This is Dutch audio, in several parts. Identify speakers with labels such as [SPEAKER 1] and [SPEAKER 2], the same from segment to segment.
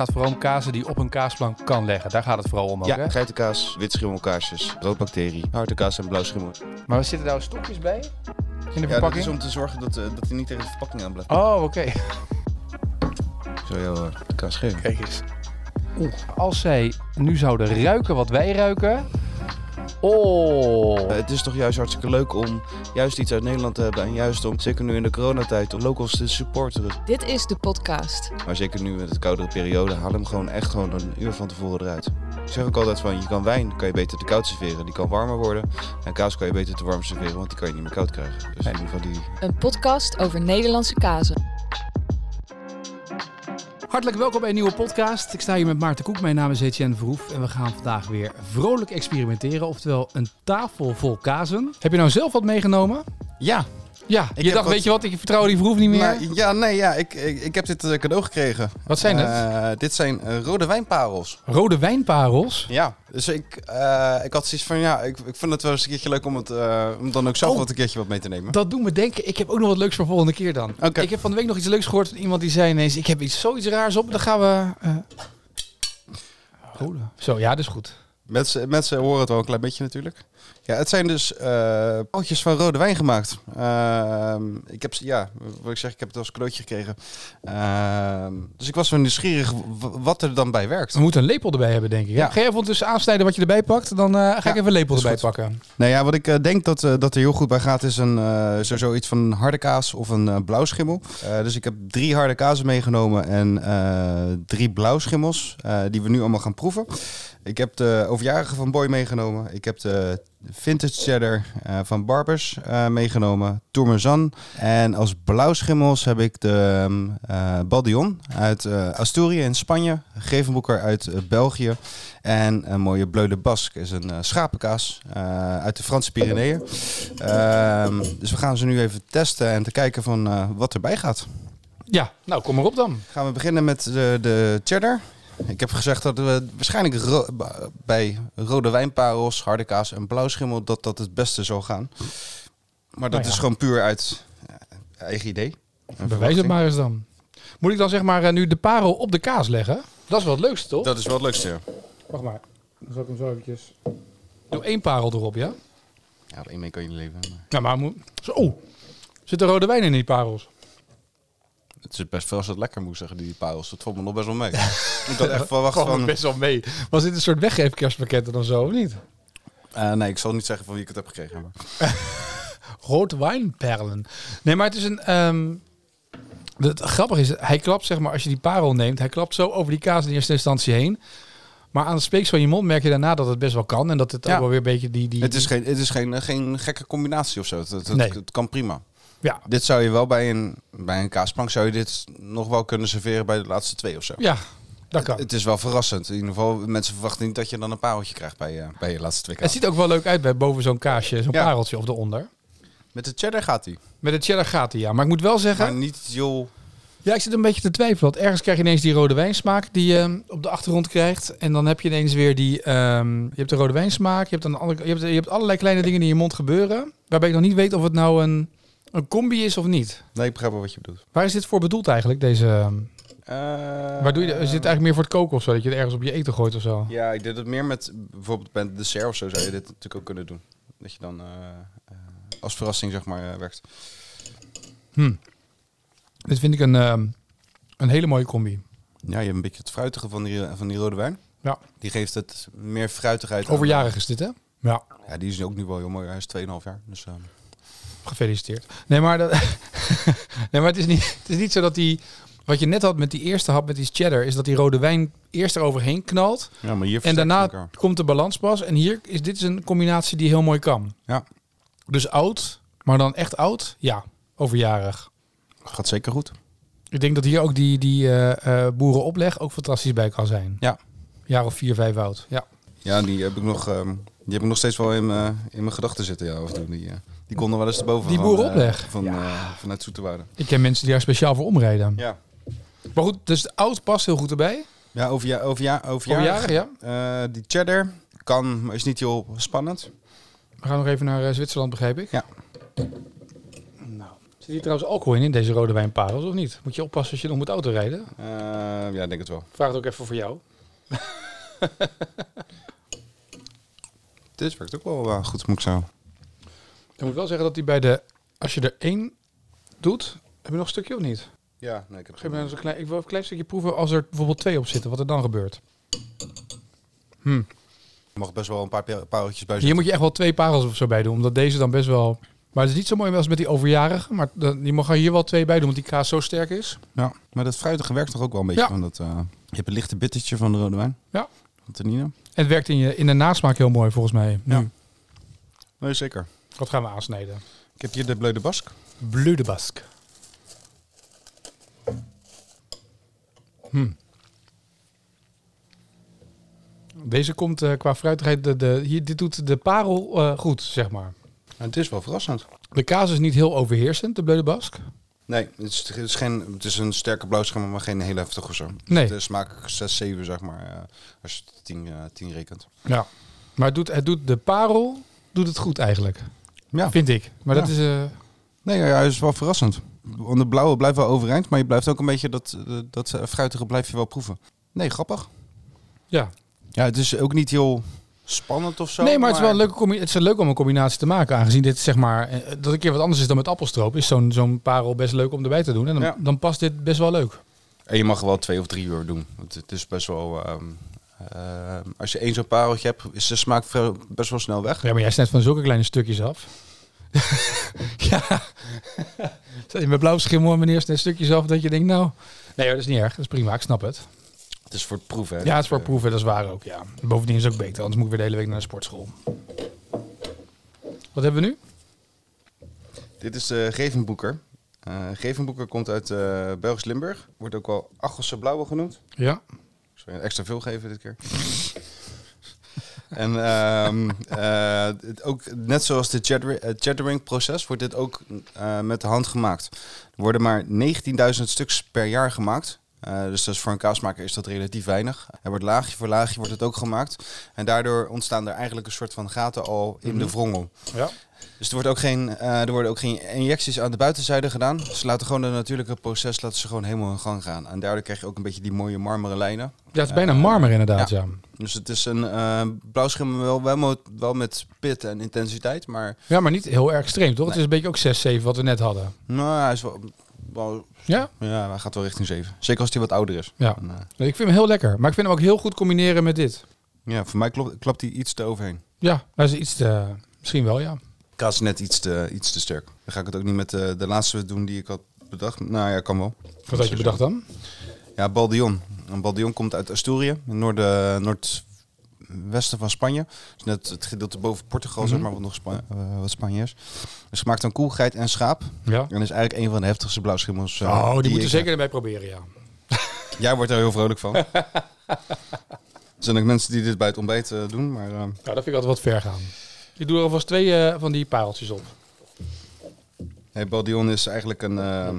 [SPEAKER 1] gaat vooral om kazen die op een kaasplank kan leggen. Daar gaat het vooral om ook,
[SPEAKER 2] Ja,
[SPEAKER 1] hè?
[SPEAKER 2] geitenkaas, wit schimmelkaarsjes, roodbacterie, harde kaas en blauw schimmel.
[SPEAKER 1] Maar er zitten daar stokjes bij? In de
[SPEAKER 2] Ja, dat
[SPEAKER 1] verpakking?
[SPEAKER 2] is om te zorgen dat, eh, dat hij niet tegen de verpakking aan blijft.
[SPEAKER 1] Oh, oké.
[SPEAKER 2] Zal jou eh, de kaas geven.
[SPEAKER 1] Kijk eens. Oeh. Als zij nu zouden ruiken wat wij ruiken... Oh.
[SPEAKER 2] Eh, het is toch juist hartstikke leuk om juist iets uit Nederland te hebben. En juist om, zeker nu in de coronatijd, om locals te supporteren.
[SPEAKER 3] Dit is de podcast.
[SPEAKER 2] Maar zeker nu met de koudere periode, haal hem gewoon echt gewoon een uur van tevoren eruit. Ik zeg ook altijd van, je kan wijn, kan je beter te koud serveren. Die kan warmer worden. En kaas kan je beter te warm serveren, want die kan je niet meer koud krijgen. Dus in ieder geval die...
[SPEAKER 3] Een podcast over Nederlandse kazen.
[SPEAKER 4] Hartelijk welkom bij een nieuwe podcast. Ik sta hier met Maarten Koek. Mijn naam is Etienne Verhoef. En we gaan vandaag weer vrolijk experimenteren. Oftewel een tafel vol kazen. Heb je nou zelf wat meegenomen?
[SPEAKER 5] Ja,
[SPEAKER 4] Ja, je
[SPEAKER 5] heb
[SPEAKER 4] dacht,
[SPEAKER 5] wat-
[SPEAKER 4] weet je wat, ik vertrouw die Verhoef niet meer.
[SPEAKER 5] maar, ja, nee, ja, ik, ik, ik heb dit eh, cadeau gekregen.
[SPEAKER 4] Wat zijn het?
[SPEAKER 5] Eh, dit zijn eh, rode wijnparels.
[SPEAKER 4] Rode wijnparels.
[SPEAKER 5] Ja, dus ik, ik had zoiets van, ja, ik, ik vind het wel eens een keertje leuk om, het, om dan ook zelf
[SPEAKER 4] Oh.
[SPEAKER 5] wat een keertje wat mee te nemen.
[SPEAKER 4] Dat doet me denken, ik heb ook nog wat leuks voor volgende keer dan.
[SPEAKER 5] Oké.
[SPEAKER 4] Ik heb van de week nog iets leuks gehoord van iemand die zei ineens, ik heb iets, zoiets raars op. Dan gaan we... Rode. Zo, ja, dat is goed.
[SPEAKER 5] Mensen, mensen horen het wel een klein beetje natuurlijk. Ja, het zijn dus potjes van rode wijn gemaakt. Ehm, ik heb ze, ja, wat ik zeg, ik heb het als cadeautje gekregen. Ehm, dus ik was wel nieuwsgierig wat er dan bij werkt.
[SPEAKER 4] We moeten een lepel erbij hebben, denk ik.
[SPEAKER 5] Ja.
[SPEAKER 4] Ga jij even ondertussen aansnijden wat je erbij pakt? Dan eh, ga ik even een lepel erbij
[SPEAKER 5] goed.
[SPEAKER 4] pakken.
[SPEAKER 5] Nou ja, wat ik eh, denk dat, dat er heel goed bij gaat is een, sowieso iets van een harde kaas of een blauwschimmel. Dus ik heb drie harde kazen meegenomen en drie blauwschimmels die we nu allemaal gaan proeven. Ik heb de overjarige van Boy meegenomen. Ik heb de vintage cheddar eh, van Barbers eh, meegenomen. Tourmezan. En als blauwschimmels heb ik de ehm, eh, Baldion uit Asturië in Spanje. Gevenboeker uit België. En een mooie Bleu de Basque is een schapenkaas uit de Franse Pyreneeën. Ehm, dus we gaan ze nu even testen en te kijken van wat erbij gaat.
[SPEAKER 4] Ja, nou kom maar op dan.
[SPEAKER 5] Gaan we beginnen met de, de cheddar. Ik heb gezegd dat we waarschijnlijk ro- bij rode wijnparels, harde kaas en blauwschimmel dat dat het beste zou gaan. Maar dat
[SPEAKER 4] Nou ja.
[SPEAKER 5] is gewoon puur uit eh, eigen idee.
[SPEAKER 4] Bewijs het maar eens dan. Moet ik dan zeg maar eh, nu de parel op de kaas leggen? Dat is wel het leukste, toch?
[SPEAKER 5] Dat is wel het leukste. ja.
[SPEAKER 4] Wacht maar. Dan zal ik hem zo eventjes... Doe één parel erop, ja?
[SPEAKER 5] Ja, op één mee kan je leven. maar
[SPEAKER 4] Ja, maar moet... Zo. Oh. Zit er rode wijn in die parels?
[SPEAKER 5] Het is best veel als het lekker moet zeggen, die parels. Dat valt me nog best wel mee. ik had echt verwacht van...
[SPEAKER 4] best wel mee. Was dit een soort weggeefkerstpakketten dan zo, of niet?
[SPEAKER 5] Eh, nee, ik zal niet zeggen van wie ik het heb gekregen. Maar...
[SPEAKER 4] Rood wijnperlen. Nee, maar het is een... ehm het grappige is, hij klapt zeg maar, als je die parel neemt, hij klapt zo over die kaas in eerste instantie heen. Maar aan het speeks van je mond merk je daarna dat het best wel kan. En dat het
[SPEAKER 5] Ja.
[SPEAKER 4] ook wel weer een beetje die... die
[SPEAKER 5] Het is, geen, het is geen, eh, geen gekke combinatie of zo. Het, het, het-
[SPEAKER 4] Nee.
[SPEAKER 5] het kan prima.
[SPEAKER 4] Ja,
[SPEAKER 5] Dit zou je wel bij een, bij een kaasplank zou je dit nog wel kunnen serveren bij de laatste twee of zo.
[SPEAKER 4] ja, dat kan.
[SPEAKER 5] Het is wel verrassend. In ieder geval, mensen verwachten niet dat je dan een pareltje krijgt bij, eh, bij je laatste twee
[SPEAKER 4] Het
[SPEAKER 5] kaas.
[SPEAKER 4] ziet ook wel leuk uit bij boven zo'n kaasje, zo'n
[SPEAKER 5] Ja.
[SPEAKER 4] pareltje of eronder.
[SPEAKER 5] Met de cheddar gaat hij.
[SPEAKER 4] Met de cheddar gaat hij, ja. Maar ik moet wel zeggen...
[SPEAKER 5] Maar niet joh.
[SPEAKER 4] Ja, ik zit een beetje te twijfelen. Want ergens krijg je ineens die rode wijnsmaak die je op de achtergrond krijgt. En dan heb je ineens weer die... ehm, je hebt de rode wijnsmaak. Je hebt, andere, je, hebt, je hebt allerlei kleine dingen die in je mond gebeuren. Waarbij ik nog niet weet of het nou een, een combi is of niet.
[SPEAKER 5] Nee, ik begrijp wel wat je bedoelt.
[SPEAKER 4] Waar is dit voor bedoeld eigenlijk? Deze, ehm,
[SPEAKER 5] Eh,
[SPEAKER 4] waar doe je, is dit eigenlijk meer voor het koken of zo? Dat je het ergens op je eten gooit of zo?
[SPEAKER 5] Ja, ik deed het meer met bijvoorbeeld bij dessert of zo zou je dit natuurlijk ook kunnen doen. Dat je dan eh, eh, als verrassing zeg maar werkt.
[SPEAKER 4] Hm. Dit vind ik een, ehm, een hele mooie combi.
[SPEAKER 5] Ja, je hebt een beetje het fruitige van die, van die rode wijn.
[SPEAKER 4] Ja.
[SPEAKER 5] Die geeft het meer fruitigheid. aan.
[SPEAKER 4] Overjarig is dit, hè? Ja.
[SPEAKER 5] Ja, die is ook nu wel heel mooi. Hij is 2,5 jaar. Dus, eh,
[SPEAKER 4] Gefeliciteerd. Nee, maar, dat, nee, maar het, is niet, het is niet zo dat die... Wat je net had met die eerste hap met die cheddar... is dat die rode wijn eerst eroverheen knalt...
[SPEAKER 5] ja, maar hier
[SPEAKER 4] en daarna
[SPEAKER 5] elkaar.
[SPEAKER 4] komt de balans pas. En hier is dit is een combinatie die heel mooi kan.
[SPEAKER 5] Ja,
[SPEAKER 4] Dus oud, maar dan echt oud? Ja, overjarig.
[SPEAKER 5] gaat zeker goed.
[SPEAKER 4] Ik denk dat hier ook die, die eh, eh, boerenopleg ook fantastisch bij kan zijn.
[SPEAKER 5] Ja.
[SPEAKER 4] Jaar of vier, vijf oud. Ja.
[SPEAKER 5] Ja, die heb ik nog, ehm, die heb ik nog steeds wel in mijn in mijn gedachten zitten. Ja, toe. Die, eh, die konden wel eens erboven.
[SPEAKER 4] Die
[SPEAKER 5] van,
[SPEAKER 4] boerenopleg?
[SPEAKER 5] eh, van, eh, vanuit Zoeterwoude.
[SPEAKER 4] Ik ken mensen die daar speciaal voor omrijden.
[SPEAKER 5] Ja.
[SPEAKER 4] Maar goed, dus de oud past heel goed erbij.
[SPEAKER 5] Ja, over, ja, over, ja, over
[SPEAKER 4] Overjarig, ja.
[SPEAKER 5] Eh, die cheddar kan, maar is niet heel spannend.
[SPEAKER 4] We gaan nog even naar Zwitserland, begrijp ik.
[SPEAKER 5] Ja.
[SPEAKER 4] Nou. Zit hier trouwens alcohol in, in deze rode wijnparels of niet? Moet je oppassen als je nog moet autorijden?
[SPEAKER 5] Eh, ja, ik denk het wel.
[SPEAKER 4] Vraag het ook even voor jou.
[SPEAKER 5] Dit werkt ook wel goed, moet ik zo.
[SPEAKER 4] Ik moet wel zeggen dat die bij de... Als je er één doet... Heb je nog een stukje of niet?
[SPEAKER 5] Ja, nee, ik heb
[SPEAKER 4] Geef me eens een klein, ik wil even een klein stukje proeven als er bijvoorbeeld twee op zitten. Wat er dan gebeurt. Hm.
[SPEAKER 5] Er mag best wel een paar pa- pareltjes bij
[SPEAKER 4] Hier
[SPEAKER 5] zitten.
[SPEAKER 4] moet je echt wel twee parels of zo bij doen. Omdat deze dan best wel... Maar het is niet zo mooi als met die overjarige. Maar dan- je mag er hier wel twee bij doen, want die kaas zo sterk is.
[SPEAKER 5] Ja, maar dat fruitige werkt toch ook wel een beetje
[SPEAKER 4] Ja.
[SPEAKER 5] van dat... eh, je hebt een lichte bittertje van de rode wijn.
[SPEAKER 4] Ja.
[SPEAKER 5] Van.
[SPEAKER 4] En het werkt in, je, in de nasmaak heel mooi volgens mij. Nu.
[SPEAKER 5] Ja. Nee, zeker.
[SPEAKER 4] Wat gaan we aansnijden?
[SPEAKER 5] Ik heb hier de Bleu de Basque.
[SPEAKER 4] Bleu de Basque. Hm. Deze komt eh, qua fruitigheid, de, de, hier, dit doet de parel eh, goed, zeg maar.
[SPEAKER 5] Het is wel verrassend.
[SPEAKER 4] De kaas is niet heel overheersend, de Bleu de Basque.
[SPEAKER 5] Nee, het is, het is, geen, het is een sterke blauwscherm, maar geen heel heftig of zo.
[SPEAKER 4] Nee.
[SPEAKER 5] De smaak 6, 7 zeg maar, eh, als je het 10, eh, 10 rekent.
[SPEAKER 4] Ja. Maar het doet, het doet de parel doet het goed eigenlijk,
[SPEAKER 5] Ja.
[SPEAKER 4] vind ik. Maar dat is... eh,
[SPEAKER 5] Nee, ja, hij is wel verrassend. Want de blauwe blijft wel overeind, maar je blijft ook een beetje dat, eh, dat fruitige blijf je wel proeven. Nee, grappig.
[SPEAKER 4] ja.
[SPEAKER 5] Ja, het is ook niet heel spannend of zo.
[SPEAKER 4] nee, maar het is wel een leuke het is leuk om een combinatie te maken. Aangezien dit zeg maar eh, dat een keer wat anders is dan met appelstroop, is zo'n zo'n parel best leuk om erbij te doen. En dan,
[SPEAKER 5] Ja.
[SPEAKER 4] dan past dit best wel leuk.
[SPEAKER 5] En je mag wel twee of drie uur doen. Want het is best wel... ehm, ehm, als je één zo'n pareltje hebt, is de smaak best wel snel weg.
[SPEAKER 4] Ja, maar jij snijdt van zulke kleine stukjes af. ja. Met blauw schimmel en meneer snijdt stukjes af dat je denkt, nou... Nee hoor, dat is niet erg. Dat is prima. Ik snap het.
[SPEAKER 5] Het is voor het proeven. hè.
[SPEAKER 4] Ja, het is voor
[SPEAKER 5] Eh,
[SPEAKER 4] proeven. Dat is waar ook, ja. Bovendien is het ook beter. Anders moet ik weer de hele week naar de sportschool. Wat hebben we nu?
[SPEAKER 5] Dit is de Gevenboeker. Eh Gevenboeker komt uit eh Belgisch Limburg. Wordt ook wel Achelse Blauwe genoemd.
[SPEAKER 4] Ja.
[SPEAKER 5] Extra veel geven dit keer. en ehm, eh, ook, net zoals het cheddar- het cheddering proces wordt dit ook eh, met de hand gemaakt. Er worden maar 19.000 stuks per jaar gemaakt. Eh, dus dat is voor een kaasmaker is dat relatief weinig. Er wordt laagje voor laagje wordt het ook gemaakt. En daardoor ontstaan er eigenlijk een soort van gaten al in de wrongel.
[SPEAKER 4] Ja.
[SPEAKER 5] Dus er, wordt ook geen, eh, er worden ook geen injecties aan de buitenzijde gedaan. Ze laten gewoon het natuurlijke proces laten ze gewoon helemaal in gang gaan. En daardoor krijg je ook een beetje die mooie marmeren lijnen.
[SPEAKER 4] Ja, het is bijna marmer inderdaad, ja.
[SPEAKER 5] Dus het is een eh blauwschimmel wel, wel, met pit en intensiteit. Maar
[SPEAKER 4] Ja, maar niet heel erg extreem, toch? Het is een beetje ook 6, 7 wat we net hadden.
[SPEAKER 5] nou, hij is wel, wel...
[SPEAKER 4] Ja?
[SPEAKER 5] Ja, hij gaat wel richting 7. Zeker als hij wat ouder is.
[SPEAKER 4] Ja.
[SPEAKER 5] En, eh,
[SPEAKER 4] Nee, Ik vind hem heel lekker. Maar ik vind hem ook heel goed combineren met dit.
[SPEAKER 5] ja, voor mij klopt, klapt hij iets te overheen.
[SPEAKER 4] Ja, dat is iets te... Misschien wel, ja.
[SPEAKER 5] Kaas is net iets te, iets te sterk. Dan ga ik het ook niet met eh, de laatste doen die ik had bedacht. Nou ja, kan wel.
[SPEAKER 4] Wat had je bedacht dan?
[SPEAKER 5] Ja, Baldion. Een Baldion komt uit Asturië, in noorden, noordwesten van Spanje. Dus net het gedeelte boven Portugal, zeg maar, wat nog Spa eh, wat Spanje is. Dus gemaakt van koe, geit en schaap.
[SPEAKER 4] Ja.
[SPEAKER 5] En is eigenlijk een van de heftigste blauwschimmels. eh,
[SPEAKER 4] Oh, die, moeten zeker erbij proberen, ja.
[SPEAKER 5] Jij wordt er heel vrolijk van. er zijn ook mensen die dit bij het ontbijt eh, doen, maar...
[SPEAKER 4] Nou, dat vind ik altijd wat ver gaan. Ik doe er alvast twee van die pareltjes op.
[SPEAKER 5] hey, Baldion is eigenlijk een eh, eh,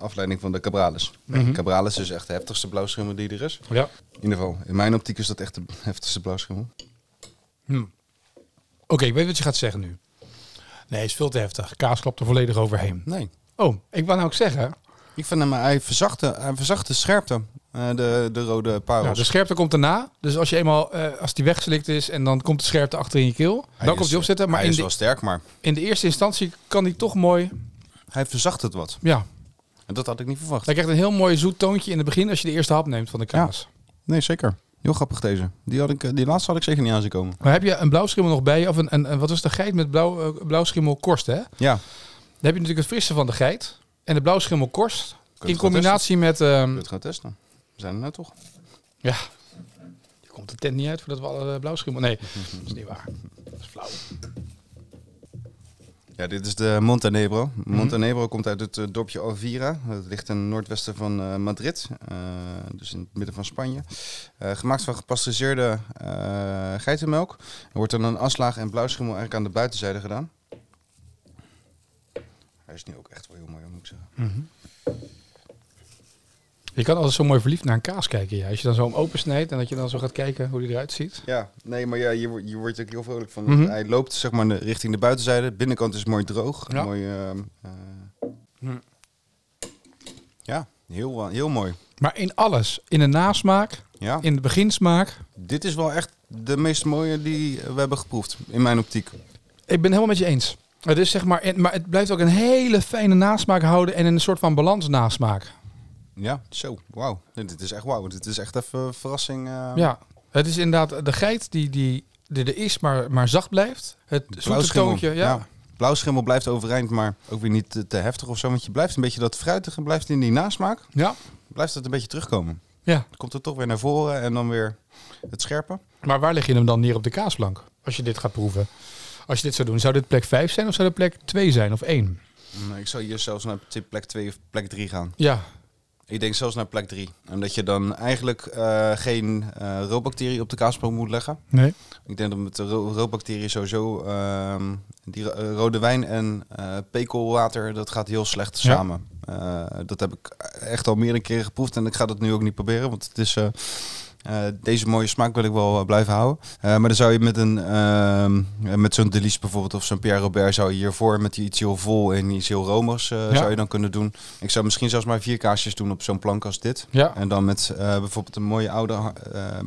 [SPEAKER 5] afleiding van de Cabrales.
[SPEAKER 4] Mhm.
[SPEAKER 5] Cabrales is echt de heftigste blauwschimmel die er is.
[SPEAKER 4] Ja.
[SPEAKER 5] In ieder geval, in mijn optiek is dat echt de heftigste blauwschimmel.
[SPEAKER 4] Hm. Oké, ik weet wat je gaat zeggen nu. Nee, is veel te heftig. Kaas klapt er volledig overheen.
[SPEAKER 5] Nee.
[SPEAKER 4] Oh, ik wou nou ook zeggen...
[SPEAKER 5] Ik vind hem, hij verzacht de, hij verzacht de scherpte, eh, de, de rode parels.
[SPEAKER 4] Nou, de scherpte komt daarna. Dus als je eenmaal, als die weggeslikt is en dan komt de scherpte achter in je keel,
[SPEAKER 5] Hij
[SPEAKER 4] dan
[SPEAKER 5] is-
[SPEAKER 4] komt die opzetten. Maar
[SPEAKER 5] hij
[SPEAKER 4] in
[SPEAKER 5] is
[SPEAKER 4] de,
[SPEAKER 5] wel sterk, maar
[SPEAKER 4] in de eerste instantie kan die toch mooi,
[SPEAKER 5] hij verzacht het wat.
[SPEAKER 4] ja.
[SPEAKER 5] En dat had ik niet verwacht.
[SPEAKER 4] Hij krijgt een heel mooi zoet toontje in het begin als je de eerste hap neemt van de kaas.
[SPEAKER 5] Nee, zeker. Heel grappig deze. Die, had ik, eh, die laatste had ik zeker niet aan zien komen.
[SPEAKER 4] Maar heb je een blauwschimmel nog bij je? Of een, een, een- wat was de geit met blauw, eh, blauwschimmel korst, hè? Dan
[SPEAKER 5] Ja.
[SPEAKER 4] heb je natuurlijk het frisse van de geit en de blauwschimmel korst. In combinatie met...
[SPEAKER 5] Kun je
[SPEAKER 4] ehm
[SPEAKER 5] het gaan testen? We zijn er net toch?
[SPEAKER 4] ja, je komt de tent niet uit voordat we alle blauwschimmel... Nee, dat is niet waar. Dat is flauw.
[SPEAKER 5] Ja, dit is de Montenegro. Montenegro komt uit het eh, dorpje Alvira. Dat ligt in het noordwesten van eh, Madrid. eh, dus in het midden van Spanje. Gemaakt van gepasteuriseerde geitenmelk. Er wordt dan een aslaag en blauwschimmel eigenlijk aan de buitenzijde gedaan. Hij is nu ook echt wel heel mooi, moet ik zeggen.
[SPEAKER 4] Je kan altijd zo mooi verliefd naar een kaas kijken. Ja. Als je dan zo hem opensnijdt en dat je dan zo gaat kijken hoe die eruit ziet.
[SPEAKER 5] Ja, nee, maar ja, je, je wordt er ook heel vrolijk van.
[SPEAKER 4] Mhm.
[SPEAKER 5] Hij loopt zeg maar de- richting de buitenzijde. De binnenkant is mooi droog.
[SPEAKER 4] Ja.
[SPEAKER 5] Mooi, ehm, eh, Ja, heel, heel mooi.
[SPEAKER 4] Maar in alles. In de nasmaak,
[SPEAKER 5] Ja,
[SPEAKER 4] in de beginsmaak.
[SPEAKER 5] dit is wel echt de meest mooie die we hebben geproefd, in mijn optiek.
[SPEAKER 4] Ik ben helemaal met je eens. Het is zeg maar, maar het blijft ook een hele fijne nasmaak houden en een soort van balans nasmaak.
[SPEAKER 5] Ja, zo, wauw. Dit is echt wauw. Dit is echt even een verrassing. eh.
[SPEAKER 4] Ja, het is inderdaad de geit die, die, die er is, maar, maar zacht blijft. Het zoete toontje, ja.
[SPEAKER 5] Blauwschimmel blijft overeind, maar ook weer niet te, te heftig of zo. Want je blijft een beetje dat fruitige, blijft in die nasmaak.
[SPEAKER 4] ja.
[SPEAKER 5] Blijft het een beetje terugkomen.
[SPEAKER 4] Ja,
[SPEAKER 5] Dan komt het toch weer naar voren en dan weer het scherpe.
[SPEAKER 4] maar waar leg je hem dan neer op de kaasplank? Als je dit gaat proeven. Als je dit zou doen, zou dit plek 5 zijn of zou dit plek 2 zijn of 1?
[SPEAKER 5] Nee, Ik zou hier zelfs naar plek 2 of plek 3 gaan.
[SPEAKER 4] Ja,
[SPEAKER 5] Ik denk zelfs naar plek 3. Omdat je dan eigenlijk eh, geen roodbacterie op de kaasplank moet leggen.
[SPEAKER 4] nee.
[SPEAKER 5] Ik denk dat met de ro- sowieso ehm, die eh, rode wijn en pekelwater, dat gaat heel slecht samen. Dat heb ik echt al meerdere keren geproefd en ik ga dat nu ook niet proberen, want het is eh, deze mooie smaak wil ik wel eh, blijven houden. Eh, maar dan zou je met een ehm, eh, met zo'n Delice bijvoorbeeld of zo'n Pierre Robert zou je hiervoor met die iets heel vol en iets heel romers
[SPEAKER 4] Ja.
[SPEAKER 5] zou je dan kunnen doen. Ik zou misschien zelfs maar vier kaasjes doen op zo'n plank als dit.
[SPEAKER 4] Ja,
[SPEAKER 5] En dan met bijvoorbeeld een mooie oude,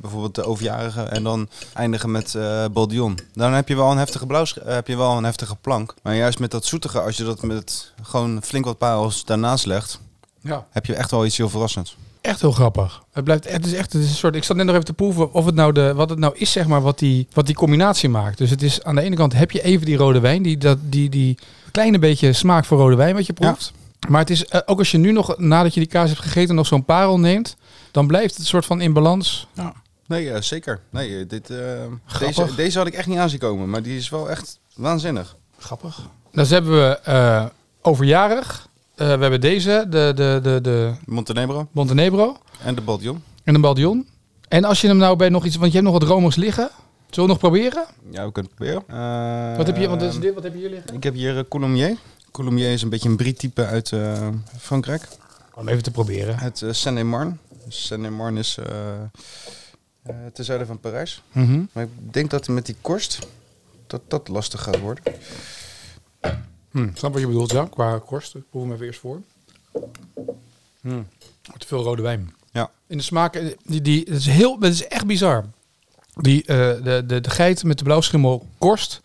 [SPEAKER 5] bijvoorbeeld de overjarige. En dan eindigen met Baldion. Dan heb je wel een heftige blauws, eh, heb je wel een heftige plank. Maar juist met dat zoetige, als je dat met gewoon flink wat parels daarnaast legt,
[SPEAKER 4] ja.
[SPEAKER 5] heb je echt wel iets heel verrassends.
[SPEAKER 4] Echt heel grappig. Het blijft het is echt het is een soort. Ik zat net nog even te proeven of het nou de wat het nou is zeg maar wat die wat die combinatie maakt. Dus het is aan de ene kant heb je even die rode wijn die dat die die kleine beetje smaak voor rode wijn wat je proeft. Maar het is eh, ook als je nu nog nadat je die kaas hebt gegeten nog zo'n parel neemt, dan blijft het soort van in balans.
[SPEAKER 5] Nee, eh, zeker. Nee, eh, dit, deze, deze had ik echt niet aan zien komen. Maar die is wel echt waanzinnig.
[SPEAKER 4] Grappig. Dus hebben we overjarig. Eh, we hebben deze, de, de, de, de
[SPEAKER 5] Montenegro
[SPEAKER 4] Montenegro
[SPEAKER 5] en de Baldion.
[SPEAKER 4] en een Baldion. En als je hem nou bij nog iets, want je hebt nog wat romers liggen. Zullen we nog proberen?
[SPEAKER 5] Ja, we kunnen het proberen. Eh,
[SPEAKER 4] Wat heb je, want dit is dit, wat heb je hier liggen?
[SPEAKER 5] Ik heb hier uh, Coulommiers. Coulommiers is een beetje een brie-type uit eh, Frankrijk.
[SPEAKER 4] Om even te proberen.
[SPEAKER 5] Het uh, Seine-et-Marne. Seine-et-Marne is ten zuiden van Parijs.
[SPEAKER 4] Mm
[SPEAKER 5] Maar ik denk dat met die korst dat dat lastig gaat worden.
[SPEAKER 4] Hm, snap wat je bedoelt, ja, qua korst. Ik proef hem even eerst voor. Hm. Te veel rode wijn.
[SPEAKER 5] Ja.
[SPEAKER 4] In de smaak, eh, die, die, het, is heel, het is echt bizar. Die, uh, de, de, de geit met de blauwschimmel korst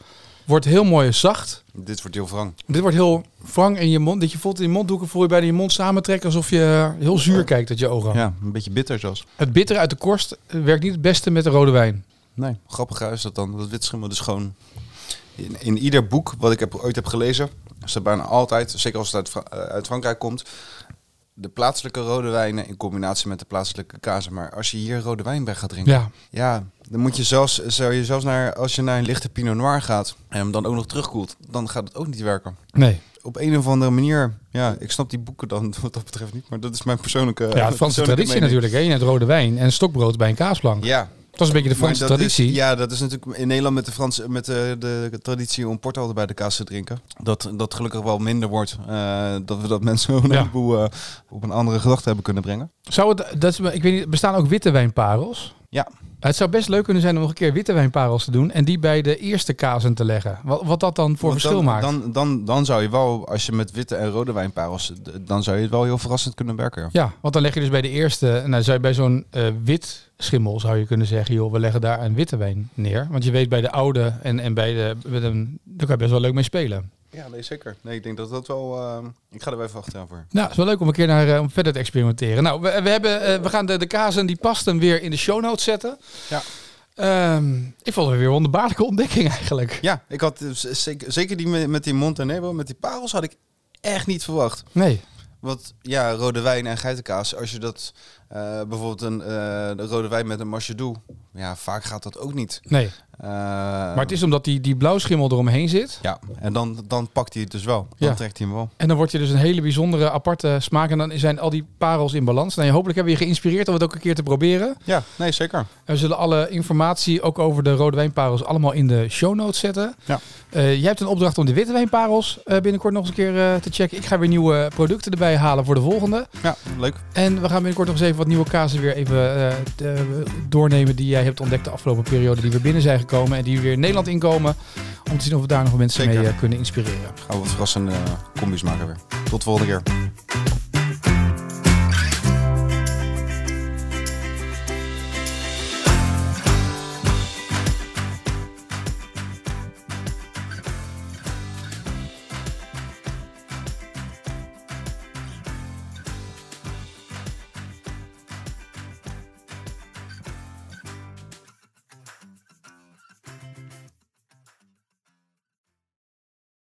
[SPEAKER 4] wordt heel mooi zacht.
[SPEAKER 5] Dit wordt heel wrang.
[SPEAKER 4] Dit wordt heel wrang in je mond. Dat je voelt in je mondhoeken, voel je bijna je mond samentrekken alsof je heel zuur kijkt uit je ogen.
[SPEAKER 5] Ja, een beetje bitter zelfs.
[SPEAKER 4] Het bitter uit de korst werkt niet het beste met de rode wijn.
[SPEAKER 5] Nee. Grappig is dat dan, dat witschimmel dus gewoon... In, in ieder boek wat ik heb, ooit heb gelezen, staat bijna altijd, zeker als het uit, uit Frankrijk komt, de plaatselijke rode wijnen in combinatie met de plaatselijke kazen. Maar als je hier rode wijn bij gaat drinken,
[SPEAKER 4] Ja.
[SPEAKER 5] ja dan moet je zelfs, zou je zelfs naar, als je naar een lichte Pinot Noir gaat en hem dan ook nog terugkoelt, dan gaat het ook niet werken.
[SPEAKER 4] Nee.
[SPEAKER 5] Op een of andere manier, ja, ik snap die boeken dan wat dat betreft niet, maar dat is mijn persoonlijke.
[SPEAKER 4] Ja, het Franse traditie
[SPEAKER 5] mening.
[SPEAKER 4] natuurlijk. Hè? Je hebt rode wijn en stokbrood bij een kaasplank.
[SPEAKER 5] Ja,
[SPEAKER 4] Dat is een beetje de Franse traditie.
[SPEAKER 5] Is, ja, dat is natuurlijk in Nederland met de Franse met de, de, traditie om porto bij de kaas te drinken. Dat dat gelukkig wel minder wordt. Uh, dat we dat mensen een
[SPEAKER 4] Ja.
[SPEAKER 5] heleboel uh, op een andere gedachte hebben kunnen brengen.
[SPEAKER 4] Zou het, dat is, ik weet niet, bestaan ook witte wijnparels?
[SPEAKER 5] Ja.
[SPEAKER 4] Het zou best leuk kunnen zijn om nog een keer witte wijnparels te doen en die bij de eerste kazen te leggen. Wat, wat dat dan voor verschil maakt.
[SPEAKER 5] Dan, dan, dan zou je wel, als je met witte en rode wijnparels, dan zou je het wel heel verrassend kunnen werken. Ja.
[SPEAKER 4] Ja, want dan leg je dus bij de eerste, nou zou je bij zo'n uh, wit schimmel zou je kunnen zeggen, joh, we leggen daar een witte wijn neer. Want je weet bij de oude en, en bij de, met een, daar kan je best wel leuk mee spelen.
[SPEAKER 5] Ja, nee, zeker. Nee, ik denk dat dat wel. Uh, ik ga er even achteraan voor.
[SPEAKER 4] Nou, het is wel leuk om een keer naar, uh, om verder te experimenteren. Nou, we, we, hebben, uh, we gaan de, de kazen die pasten weer in de show notes zetten.
[SPEAKER 5] Ja.
[SPEAKER 4] Um, ik vond het weer een wonderbaarlijke ontdekking eigenlijk.
[SPEAKER 5] Ja, ik had zeker, zeker die met, met die Montenegro, met die parels had ik echt niet verwacht.
[SPEAKER 4] Nee.
[SPEAKER 5] Want ja, rode wijn en geitenkaas, als je dat uh, bijvoorbeeld een de rode wijn met een marchedou, ja, vaak gaat dat ook niet.
[SPEAKER 4] Nee.
[SPEAKER 5] Uh,
[SPEAKER 4] maar het is omdat die, die blauwschimmel eromheen zit.
[SPEAKER 5] Ja, en dan, dan pakt hij het dus wel. Dan
[SPEAKER 4] ja.
[SPEAKER 5] trekt hij hem wel.
[SPEAKER 4] En dan wordt je dus een hele bijzondere, aparte smaak. En dan zijn al die parels in balans. Nou, hopelijk hebben we je geïnspireerd om het ook een keer te proberen.
[SPEAKER 5] Ja, nee, zeker.
[SPEAKER 4] En we zullen alle informatie, ook over de rode wijnparels, allemaal in de show notes zetten.
[SPEAKER 5] Ja.
[SPEAKER 4] Uh, jij hebt een opdracht om de witte wijnparels uh, binnenkort nog eens een keer te checken. Ik ga weer nieuwe producten erbij halen voor de volgende.
[SPEAKER 5] Ja, leuk.
[SPEAKER 4] En we gaan binnenkort nog eens even wat nieuwe kazen weer even doornemen die jij hebt ontdekt de afgelopen periode. Die weer binnen zijn gekomen en die weer in Nederland inkomen. Om te zien of we daar nog mensen
[SPEAKER 5] Zeker.
[SPEAKER 4] mee uh, kunnen inspireren.
[SPEAKER 5] Gaan we wat verrassende uh, combis maken weer. Tot de volgende keer.